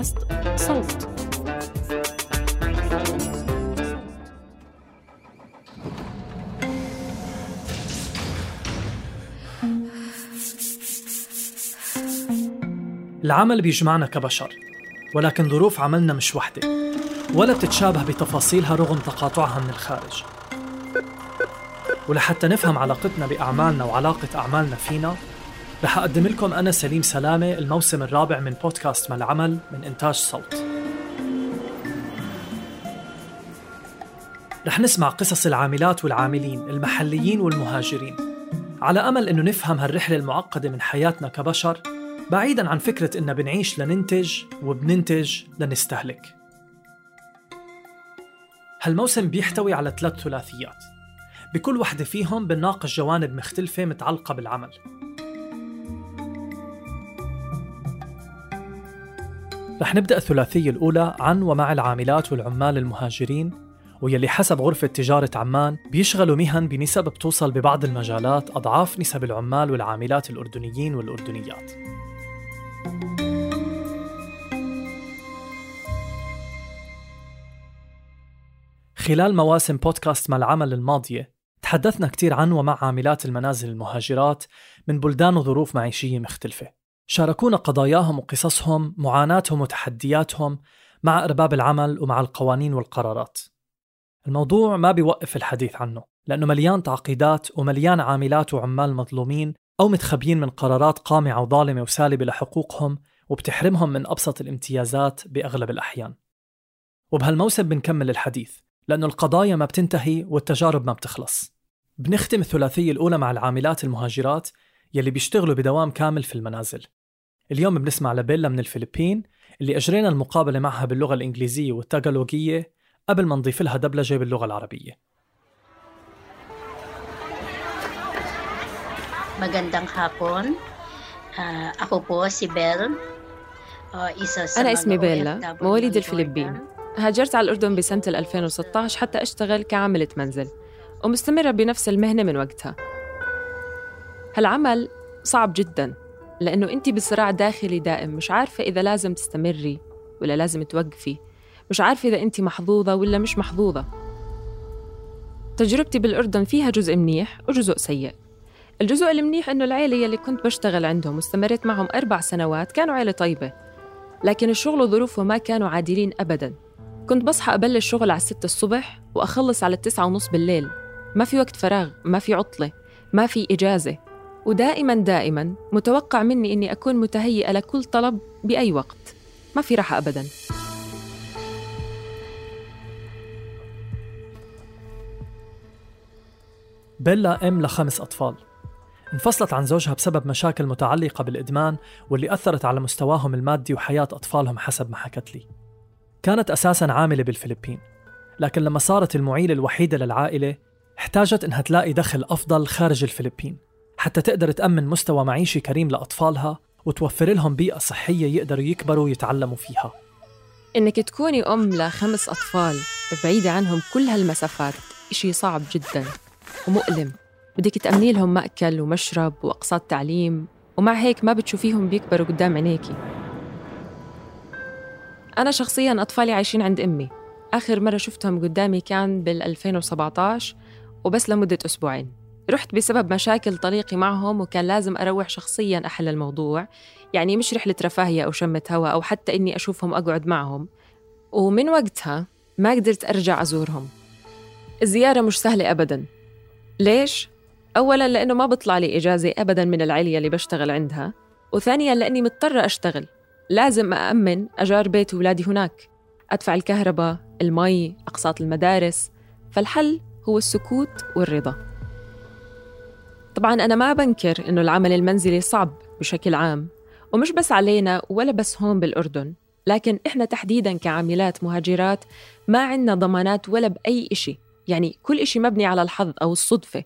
بودكاست صوت. العمل بيجمعنا كبشر ولكن ظروف عملنا مش وحدة ولا بتتشابه بتفاصيلها رغم تقاطعها من الخارج. ولحتى نفهم علاقتنا بأعمالنا وعلاقة أعمالنا فينا رح أقدم لكم أنا سليم سلامة الموسم الرابع من بودكاست ما العمل من إنتاج صوت. رح نسمع قصص العاملات والعاملين المحليين والمهاجرين. على أمل أنه نفهم هالرحلة المعقدة من حياتنا كبشر بعيدا عن فكرة إننا بنعيش لننتج وبننتج لنستهلك. هالموسم بيحتوي على ثلاث ثلاثيات. بكل وحدة فيهم بنناقش جوانب مختلفة متعلقة بالعمل. رح نبدأ الثلاثية الأولى عن ومع العاملات والعمال المهاجرين ويلي حسب غرفة تجارة عمان بيشغلوا مهن بنسب بتوصل ببعض المجالات أضعاف نسب العمال والعاملات الأردنيين والأردنيات. خلال مواسم بودكاست مع العمل الماضية تحدثنا كتير عن ومع عاملات المنازل المهاجرات من بلدان وظروف معيشية مختلفة. شاركونا قضاياهم وقصصهم معاناتهم وتحدياتهم مع أرباب العمل ومع القوانين والقرارات. الموضوع ما بيوقف الحديث عنه لأنه مليان تعقيدات ومليان عاملات وعمال مظلومين أو متخبيين من قرارات قامعة وظالمة وسالبة لحقوقهم وبتحرمهم من أبسط الامتيازات بأغلب الأحيان. وبهالموسم بنكمل الحديث لأنه القضايا ما بتنتهي والتجارب ما بتخلص. بنختم الثلاثية الأولى مع العاملات المهاجرات يلي بيشتغلوا بدوام كامل في المنازل. اليوم بنسمع لبيلا من الفلبين اللي أجرينا المقابلة معها باللغة الإنجليزية والتاغالوجية قبل ما نضيف لها دبلجة باللغة العربية Magandang hapon. Uh, ako po si Bel. Uh, isa sa أنا اسمي بيلا مواليد. الفلبين هاجرت على الأردن بسنة 2016 حتى أشتغل كعاملة منزل ومستمرة بنفس المهنة من وقتها هالعمل صعب جدا لأنه أنت بصراع داخلي دائم مش عارفة إذا لازم تستمري ولا لازم توقفي. مش عارفة إذا أنت محظوظة ولا مش محظوظة. تجربتي بالأردن فيها جزء منيح وجزء سيء. الجزء المنيح إنه العيلة يلي كنت بشتغل عندهم واستمريت معهم أربع سنوات كانوا عيلة طيبة. لكن الشغل وظروفه ما كانوا عادلين أبداً. كنت بصحى أبلش شغل على الستة الصبح وأخلص على التسعة ونص بالليل. ما في وقت فراغ ما في عطلة ما في إجازة. ودائما دائما متوقع مني إني أكون متهيئة لكل طلب بأي وقت. ما في راحة أبدا. بيلا أم لخمس أطفال. انفصلت عن زوجها بسبب مشاكل متعلقة بالإدمان واللي أثرت على مستواهم المادي وحياة أطفالهم حسب ما حكت لي. كانت أساساً عاملة بالفلبين. لكن لما صارت المعيلة الوحيدة للعائلة احتاجت إنها تلاقي دخل أفضل خارج الفلبين. حتى تقدر تأمن مستوى معيشي كريم لأطفالها وتوفر لهم بيئة صحية يقدروا يكبروا ويتعلموا فيها. إنك تكوني أم لخمس أطفال بعيدة عنهم كل هالمسافات إشي صعب جدا ومؤلم. بدك تأمني لهم مأكل ومشرب وأقساط تعليم ومع هيك ما بتشوفيهم بيكبروا قدام عينيكي أنا شخصياً أطفالي عايشين عند أمي. آخر مرة شفتهم قدامي كان بال 2017 وبس لمدة أسبوعين. رحت بسبب مشاكل طريقي معهم وكان لازم أروح شخصياً أحل الموضوع. يعني مش رحلة رفاهية أو شمة هوا أو حتى إني أشوفهم أقعد معهم. ومن وقتها ما قدرت أرجع أزورهم. الزيارة مش سهلة أبداً. ليش؟ أولاً لأنه ما بطلع لي إجازة أبداً من العلية اللي بشتغل عندها. وثانياً لأني مضطرة أشتغل. لازم أأمن أجار بيت ولادي هناك. أدفع الكهرباء، المي، أقساط المدارس. فالحل هو السكوت والرضا. طبعا أنا ما بنكر إنه العمل المنزلي صعب بشكل عام ومش بس علينا ولا بس هون بالأردن لكن إحنا تحديداً كعاملات مهاجرات ما عندنا ضمانات ولا بأي إشي يعني كل إشي مبني على الحظ أو الصدفة.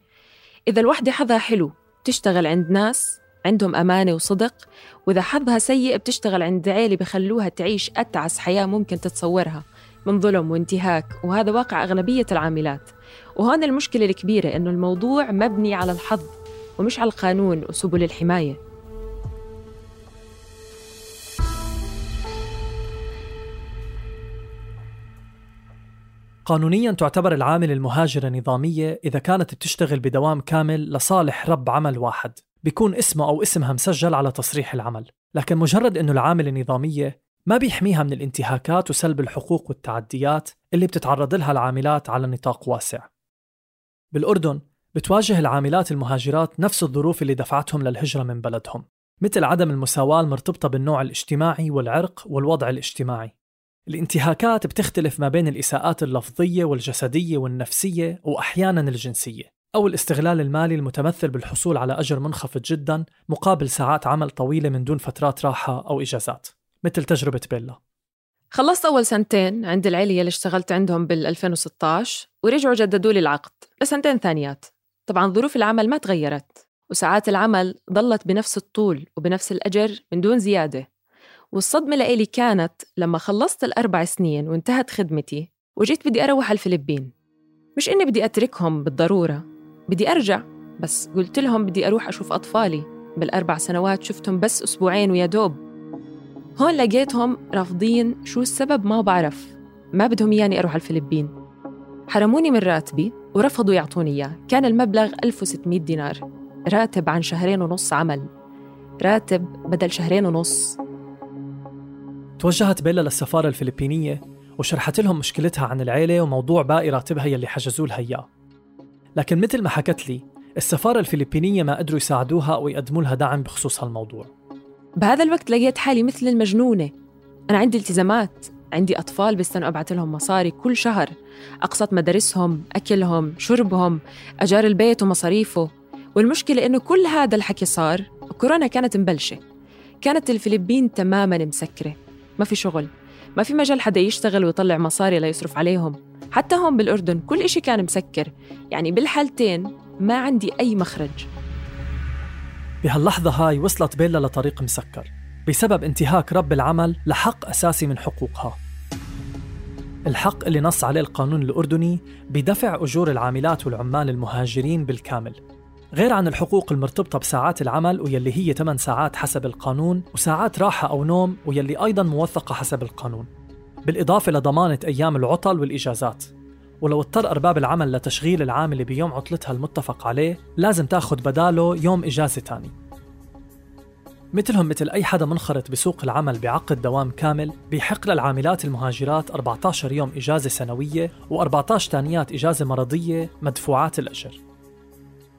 إذا الوحدة حظها حلو تشتغل عند ناس عندهم أمانة وصدق وإذا حظها سيء بتشتغل عند عيلة بخلوها تعيش أتعس حياة ممكن تتصورها من ظلم وانتهاك وهذا واقع أغلبية العاملات. وهون المشكلة الكبيرة إنه الموضوع مبني على الحظ. ومش على القانون وسبل الحماية. قانونيا تعتبر العامل المهاجرة نظامية إذا كانت بتشتغل بدوام كامل لصالح رب عمل واحد بيكون اسمه أو اسمها مسجل على تصريح العمل. لكن مجرد أنه العامل النظامية ما بيحميها من الانتهاكات وسلب الحقوق والتعديات اللي بتتعرض لها العاملات على نطاق واسع. بالأردن بتواجه العاملات المهاجرات نفس الظروف اللي دفعتهم للهجرة من بلدهم مثل عدم المساواة المرتبطة بالنوع الاجتماعي والعرق والوضع الاجتماعي. الانتهاكات بتختلف ما بين الإساءات اللفظية والجسدية والنفسية وأحيانا الجنسية أو الاستغلال المالي المتمثل بالحصول على أجر منخفض جدا مقابل ساعات عمل طويلة من دون فترات راحة أو إجازات مثل تجربة بيلا. خلصت أول سنتين عند العيلة اللي اشتغلت عندهم بال 2016 ورجعوا جددوا لي العقد لسنتين ثانيات. طبعا ظروف العمل ما تغيرت وساعات العمل ضلت بنفس الطول وبنفس الأجر من دون زيادة. والصدمة لإلي كانت لما خلصت الأربع سنين وانتهت خدمتي وجيت بدي أروح على الفلبين. مش إني بدي أتركهم بالضرورة بدي أرجع بس قلت لهم بدي أروح أشوف أطفالي. بالأربع سنوات شفتهم بس أسبوعين ويا دوب. هون لقيتهم رافضين شو السبب ما بعرف. ما بدهم إياني أروح على الفلبين. حرموني من راتبي. ورفضوا يعطوني إياه. كان المبلغ 1600 دينار. راتب عن شهرين ونص عمل. راتب بدل شهرين ونص. توجهت بيلا للسفارة الفلبينية وشرحت لهم مشكلتها عن العيلة وموضوع باقي راتبها يلي حجزوا لها إياه لكن مثل ما حكت لي السفارة الفلبينية ما قدروا يساعدوها أو يقدموا لها دعم بخصوص هالموضوع. بهذا الوقت لقيت حالي مثل المجنونة. أنا عندي التزامات. عندي أطفال بستنوا أبعث لهم مصاري كل شهر. أقسط مدارسهم أكلهم شربهم أجار البيت ومصاريفه. والمشكلة إنه كل هذا الحكي صار وكورونا كانت مبلشة. كانت الفلبين تماما مسكرة. ما في شغل. ما في مجال حدا يشتغل ويطلع مصاري ليصرف عليهم. حتى هون بالأردن كل إشي كان مسكر. يعني بالحالتين ما عندي أي مخرج. بهاللحظة هاي وصلت بيلا لطريق مسكر. بسبب انتهاك رب العمل لحق أساسي من حقوقها. الحق اللي نص عليه القانون الأردني بدفع أجور العاملات والعمال المهاجرين بالكامل. غير عن الحقوق المرتبطة بساعات العمل ويلي هي 8 ساعات حسب القانون وساعات راحة أو نوم ويلي أيضا موثقة حسب القانون. بالإضافة لضمانة أيام العطل والإجازات. ولو اضطر أرباب العمل لتشغيل العاملة بيوم عطلتها المتفق عليه لازم تاخد بداله يوم إجازة تاني. مثلهم مثل أي حدا منخرط بسوق العمل بعقد دوام كامل بيحق للعاملات المهاجرات 14 يوم إجازة سنوية و14 تانيات إجازة مرضية مدفوعات الأجر.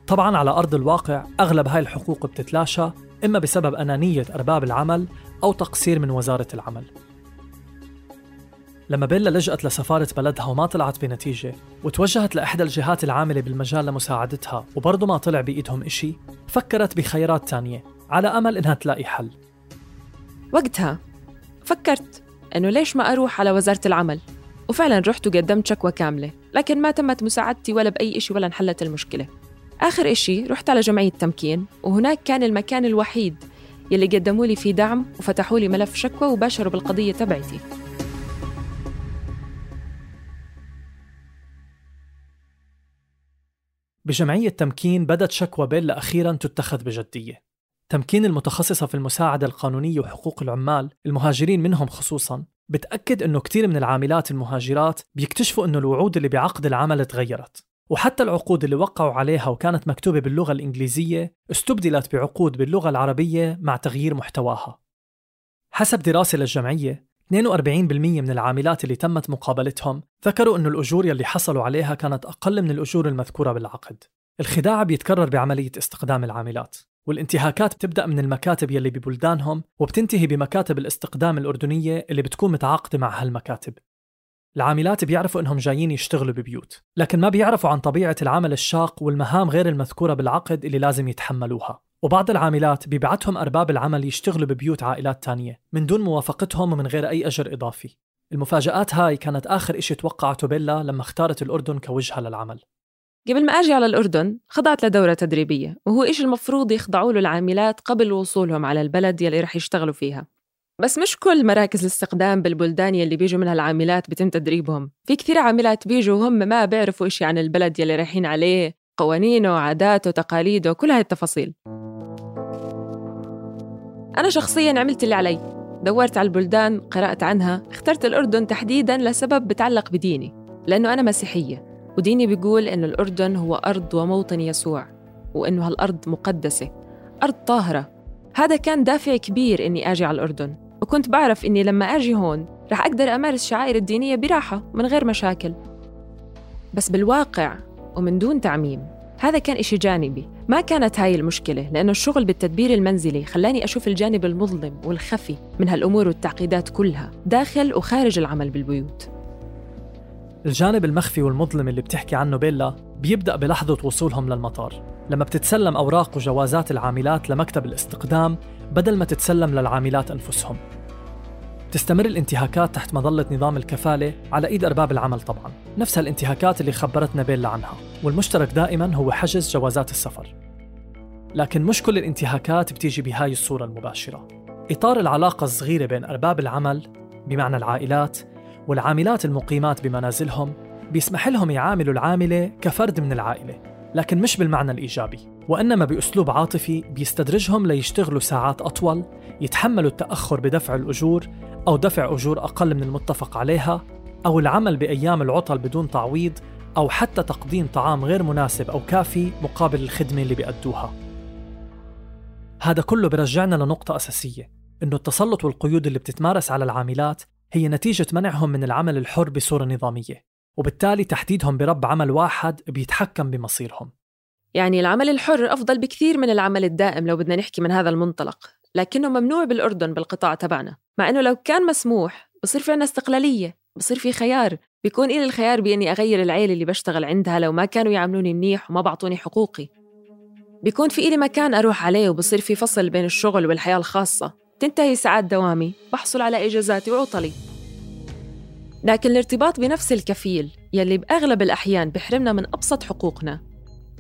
طبعا على أرض الواقع أغلب هاي الحقوق بتتلاشى إما بسبب أنانية أرباب العمل أو تقصير من وزارة العمل. لما بيلا لجأت لسفارة بلدها وما طلعت بنتيجة وتوجهت لإحدى الجهات العاملة بالمجال لمساعدتها وبرضه ما طلع بإيدهم إشي فكرت بخيارات تانية على أمل إنها تلاقي حل. وقتها فكرت إنه ليش ما أروح على وزارة العمل؟ وفعلا رحت وقدمت شكوى كاملة لكن ما تمت مساعدتي ولا بأي إشي ولا انحلت المشكلة. آخر إشي رحت على جمعية تمكين وهناك كان المكان الوحيد يلي قدموا لي فيه دعم وفتحوا لي ملف شكوى وباشروا بالقضية تبعتي. بجمعية تمكين بدت شكوى بيلا أخيرا تتخذ بجدية. تمكين المتخصصة في المساعدة القانونية وحقوق العمال المهاجرين منهم خصوصا بتأكد أنه كثير من العاملات المهاجرات بيكتشفوا أنه الوعود اللي بعقد العمل تغيرت. وحتى العقود اللي وقعوا عليها وكانت مكتوبة باللغة الإنجليزية استبدلت بعقود باللغة العربية مع تغيير محتواها. حسب دراسة للجمعية 42% من العاملات اللي تمت مقابلتهم ذكروا أن الأجور يلي حصلوا عليها كانت أقل من الأجور المذكورة بالعقد. الخداع بيتكرر بعملية استقدام العاملات. والانتهاكات بتبدأ من المكاتب يلي ببلدانهم وبتنتهي بمكاتب الاستقدام الأردنية اللي بتكون متعاقدة مع هالمكاتب. العاملات بيعرفوا إنهم جايين يشتغلوا ببيوت لكن ما بيعرفوا عن طبيعة العمل الشاق والمهام غير المذكورة بالعقد اللي لازم يتحملوها. وبعض العاملات بيبعتهم أرباب العمل يشتغلوا ببيوت عائلات تانية من دون موافقتهم ومن غير أي أجر إضافي. المفاجآت هاي كانت آخر إشي توقعته بيلا لما اختارت الأردن كوجهة للعمل. قبل ما أجي على الأردن خضعت لدورة تدريبية وهو إيش المفروض يخضعوا له العاملات قبل وصولهم على البلد يلي رح يشتغلوا فيها. بس مش كل مراكز الاستقدام بالبلدان يلي بيجوا منها العاملات بتم تدريبهم. في كثير عاملات بيجوا وهم ما بيعرفوا إشي عن البلد يلي رايحين عليه قوانينه وعاداته وتقاليده وكل هاي التفاصيل. أنا شخصياً عملت اللي علي. دورت على البلدان قرأت عنها اخترت الأردن تحديداً لسبب بتعلق بديني لأنه أنا مسيحية. وديني بيقول إنه الأردن هو أرض وموطن يسوع وإنه هالأرض مقدسة أرض طاهرة. هذا كان دافع كبير إني أجي على الأردن وكنت بعرف إني لما أجي هون رح أقدر أمارس شعائر الدينية براحة من غير مشاكل. بس بالواقع ومن دون تعميم هذا كان إشي جانبي. ما كانت هاي المشكلة لأنه الشغل بالتدبير المنزلي خلاني أشوف الجانب المظلم والخفي من هالأمور والتعقيدات كلها داخل وخارج العمل بالبيوت. الجانب المخفي والمظلم اللي بتحكي عنه بيلا بيبدأ بلحظة وصولهم للمطار. لما بتتسلم أوراق وجوازات العاملات لمكتب الاستقدام بدل ما تتسلم للعاملات أنفسهم. تستمر الانتهاكات تحت مظلة نظام الكفالة على إيد أرباب العمل طبعا. نفس الانتهاكات اللي خبرتنا بيلا عنها. والمشترك دائما هو حجز جوازات السفر. لكن مش كل الانتهاكات بتيجي بهاي الصورة المباشرة. إطار العلاقة الصغيرة بين أرباب العمل بمعنى العائلات والعاملات المقيمات بمنازلهم بيسمح لهم يعاملوا العاملة كفرد من العائلة لكن مش بالمعنى الإيجابي وإنما بأسلوب عاطفي بيستدرجهم ليشتغلوا ساعات أطول يتحملوا التأخر بدفع الأجور أو دفع أجور أقل من المتفق عليها أو العمل بأيام العطل بدون تعويض أو حتى تقديم طعام غير مناسب أو كافي مقابل الخدمة اللي بيأدوها. هذا كله برجعنا لنقطة أساسية إنه التسلط والقيود اللي بتتمارس على العاملات هي نتيجة منعهم من العمل الحر بصورة نظامية وبالتالي تحديدهم برب عمل واحد بيتحكم بمصيرهم. يعني العمل الحر أفضل بكثير من العمل الدائم لو بدنا نحكي من هذا المنطلق لكنه ممنوع بالأردن بالقطاع تبعنا مع أنه لو كان مسموح بصير في عنا استقلالية بصير في خيار بيكون إلي الخيار بإني أغير العيلة اللي بشتغل عندها لو ما كانوا يعاملوني منيح وما بعطوني حقوقي. بيكون في إلي مكان أروح عليه وبصير في فصل بين الشغل والحياة الخاصة. تنتهي ساعات دوامي. بحصل على إجازاتي وعطلي. لكن الارتباط بنفس الكفيل يلي بأغلب الأحيان بحرمنا من أبسط حقوقنا.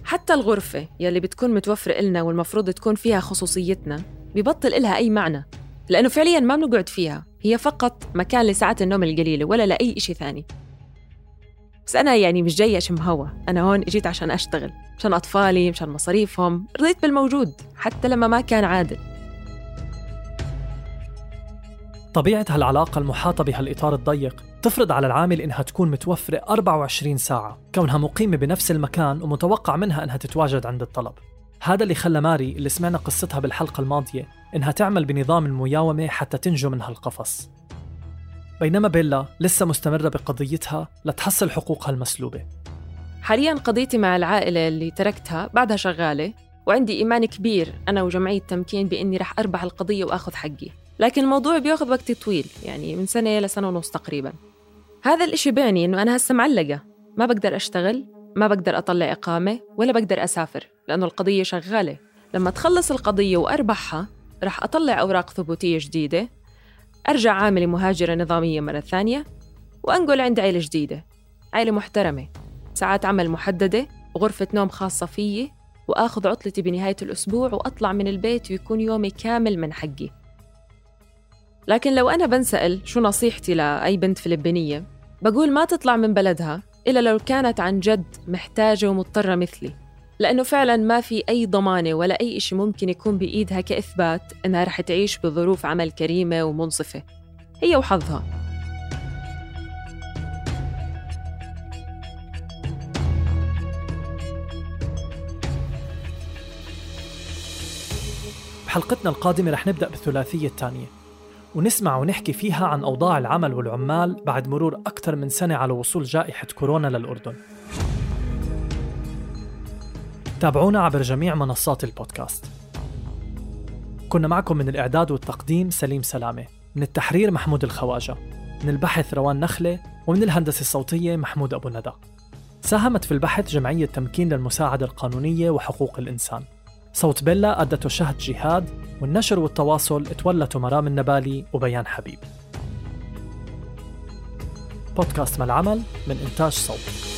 حتى الغرفة يلي بتكون متوفرة إلنا والمفروض تكون فيها خصوصيتنا ببطل إلها أي معنى لأنه فعليا ما بنقعد فيها. هي فقط مكان لساعات النوم القليلة ولا لأي إشي ثاني. بس أنا يعني مش جاي أشم هوا. أنا هون إجيت عشان أشتغل مشان أطفالي مشان مصاريفهم. رضيت بالموجود حتى لما ما كان عادل. طبيعة هالعلاقة المحاطة بهالإطار الضيق تفرض على العامل إنها تكون متوفرة 24 ساعة كونها مقيمة بنفس المكان ومتوقع منها إنها تتواجد عند الطلب. هذا اللي خلى ماري اللي سمعنا قصتها بالحلقة الماضية إنها تعمل بنظام المياومة حتى تنجو من هالقفص. بينما بيلا لسه مستمرة بقضيتها لتحصل حقوقها المسلوبة. حاليا قضيتي مع العائلة اللي تركتها بعدها شغالة وعندي إيمان كبير أنا وجمعية تمكين بإني رح أربح القضية وآخذ حقي. لكن الموضوع بياخذ وقت طويل يعني من سنة لسنة ونص تقريبا. هذا الإشي بيعني إنه أنا هسه معلقة ما بقدر أشتغل ما بقدر أطلع إقامة ولا بقدر أسافر لأنه القضية شغالة. لما تخلص القضية وأربحها رح أطلع أوراق ثبوتية جديدة أرجع عاملة مهاجرة نظامية مرة ثانية وأنقل عند عيلة جديدة. عيلة محترمة ساعات عمل محددة وغرفة نوم خاصة فيي وآخذ عطلتي بنهاية الأسبوع وأطلع من البيت ويكون يومي كامل من حقي. لكن لو أنا بنسأل شو نصيحتي لأي بنت فلبينية بقول ما تطلع من بلدها إلا لو كانت عن جد محتاجة ومضطرة مثلي لأنه فعلا ما في أي ضمانة ولا أي شيء ممكن يكون بإيدها كإثبات إنها رح تعيش بظروف عمل كريمة ومنصفة. هي وحظها. بحلقتنا القادمة رح نبدأ بالثلاثية الثانية. ونسمع ونحكي فيها عن أوضاع العمل والعمال بعد مرور أكثر من سنة على وصول جائحة كورونا للأردن. تابعونا عبر جميع منصات البودكاست. كنا معكم من الإعداد والتقديم سليم سلامة من التحرير محمود الخواجة من البحث روان نخلة ومن الهندسة الصوتية محمود أبو ندى ساهمت في البحث جمعية تمكين للمساعدة القانونية وحقوق الإنسان. صوت بيلا أدته شهد جهاد والنشر والتواصل تولته مرام النبالي وبيان حبيب. بودكاست ما العمل من إنتاج صوت.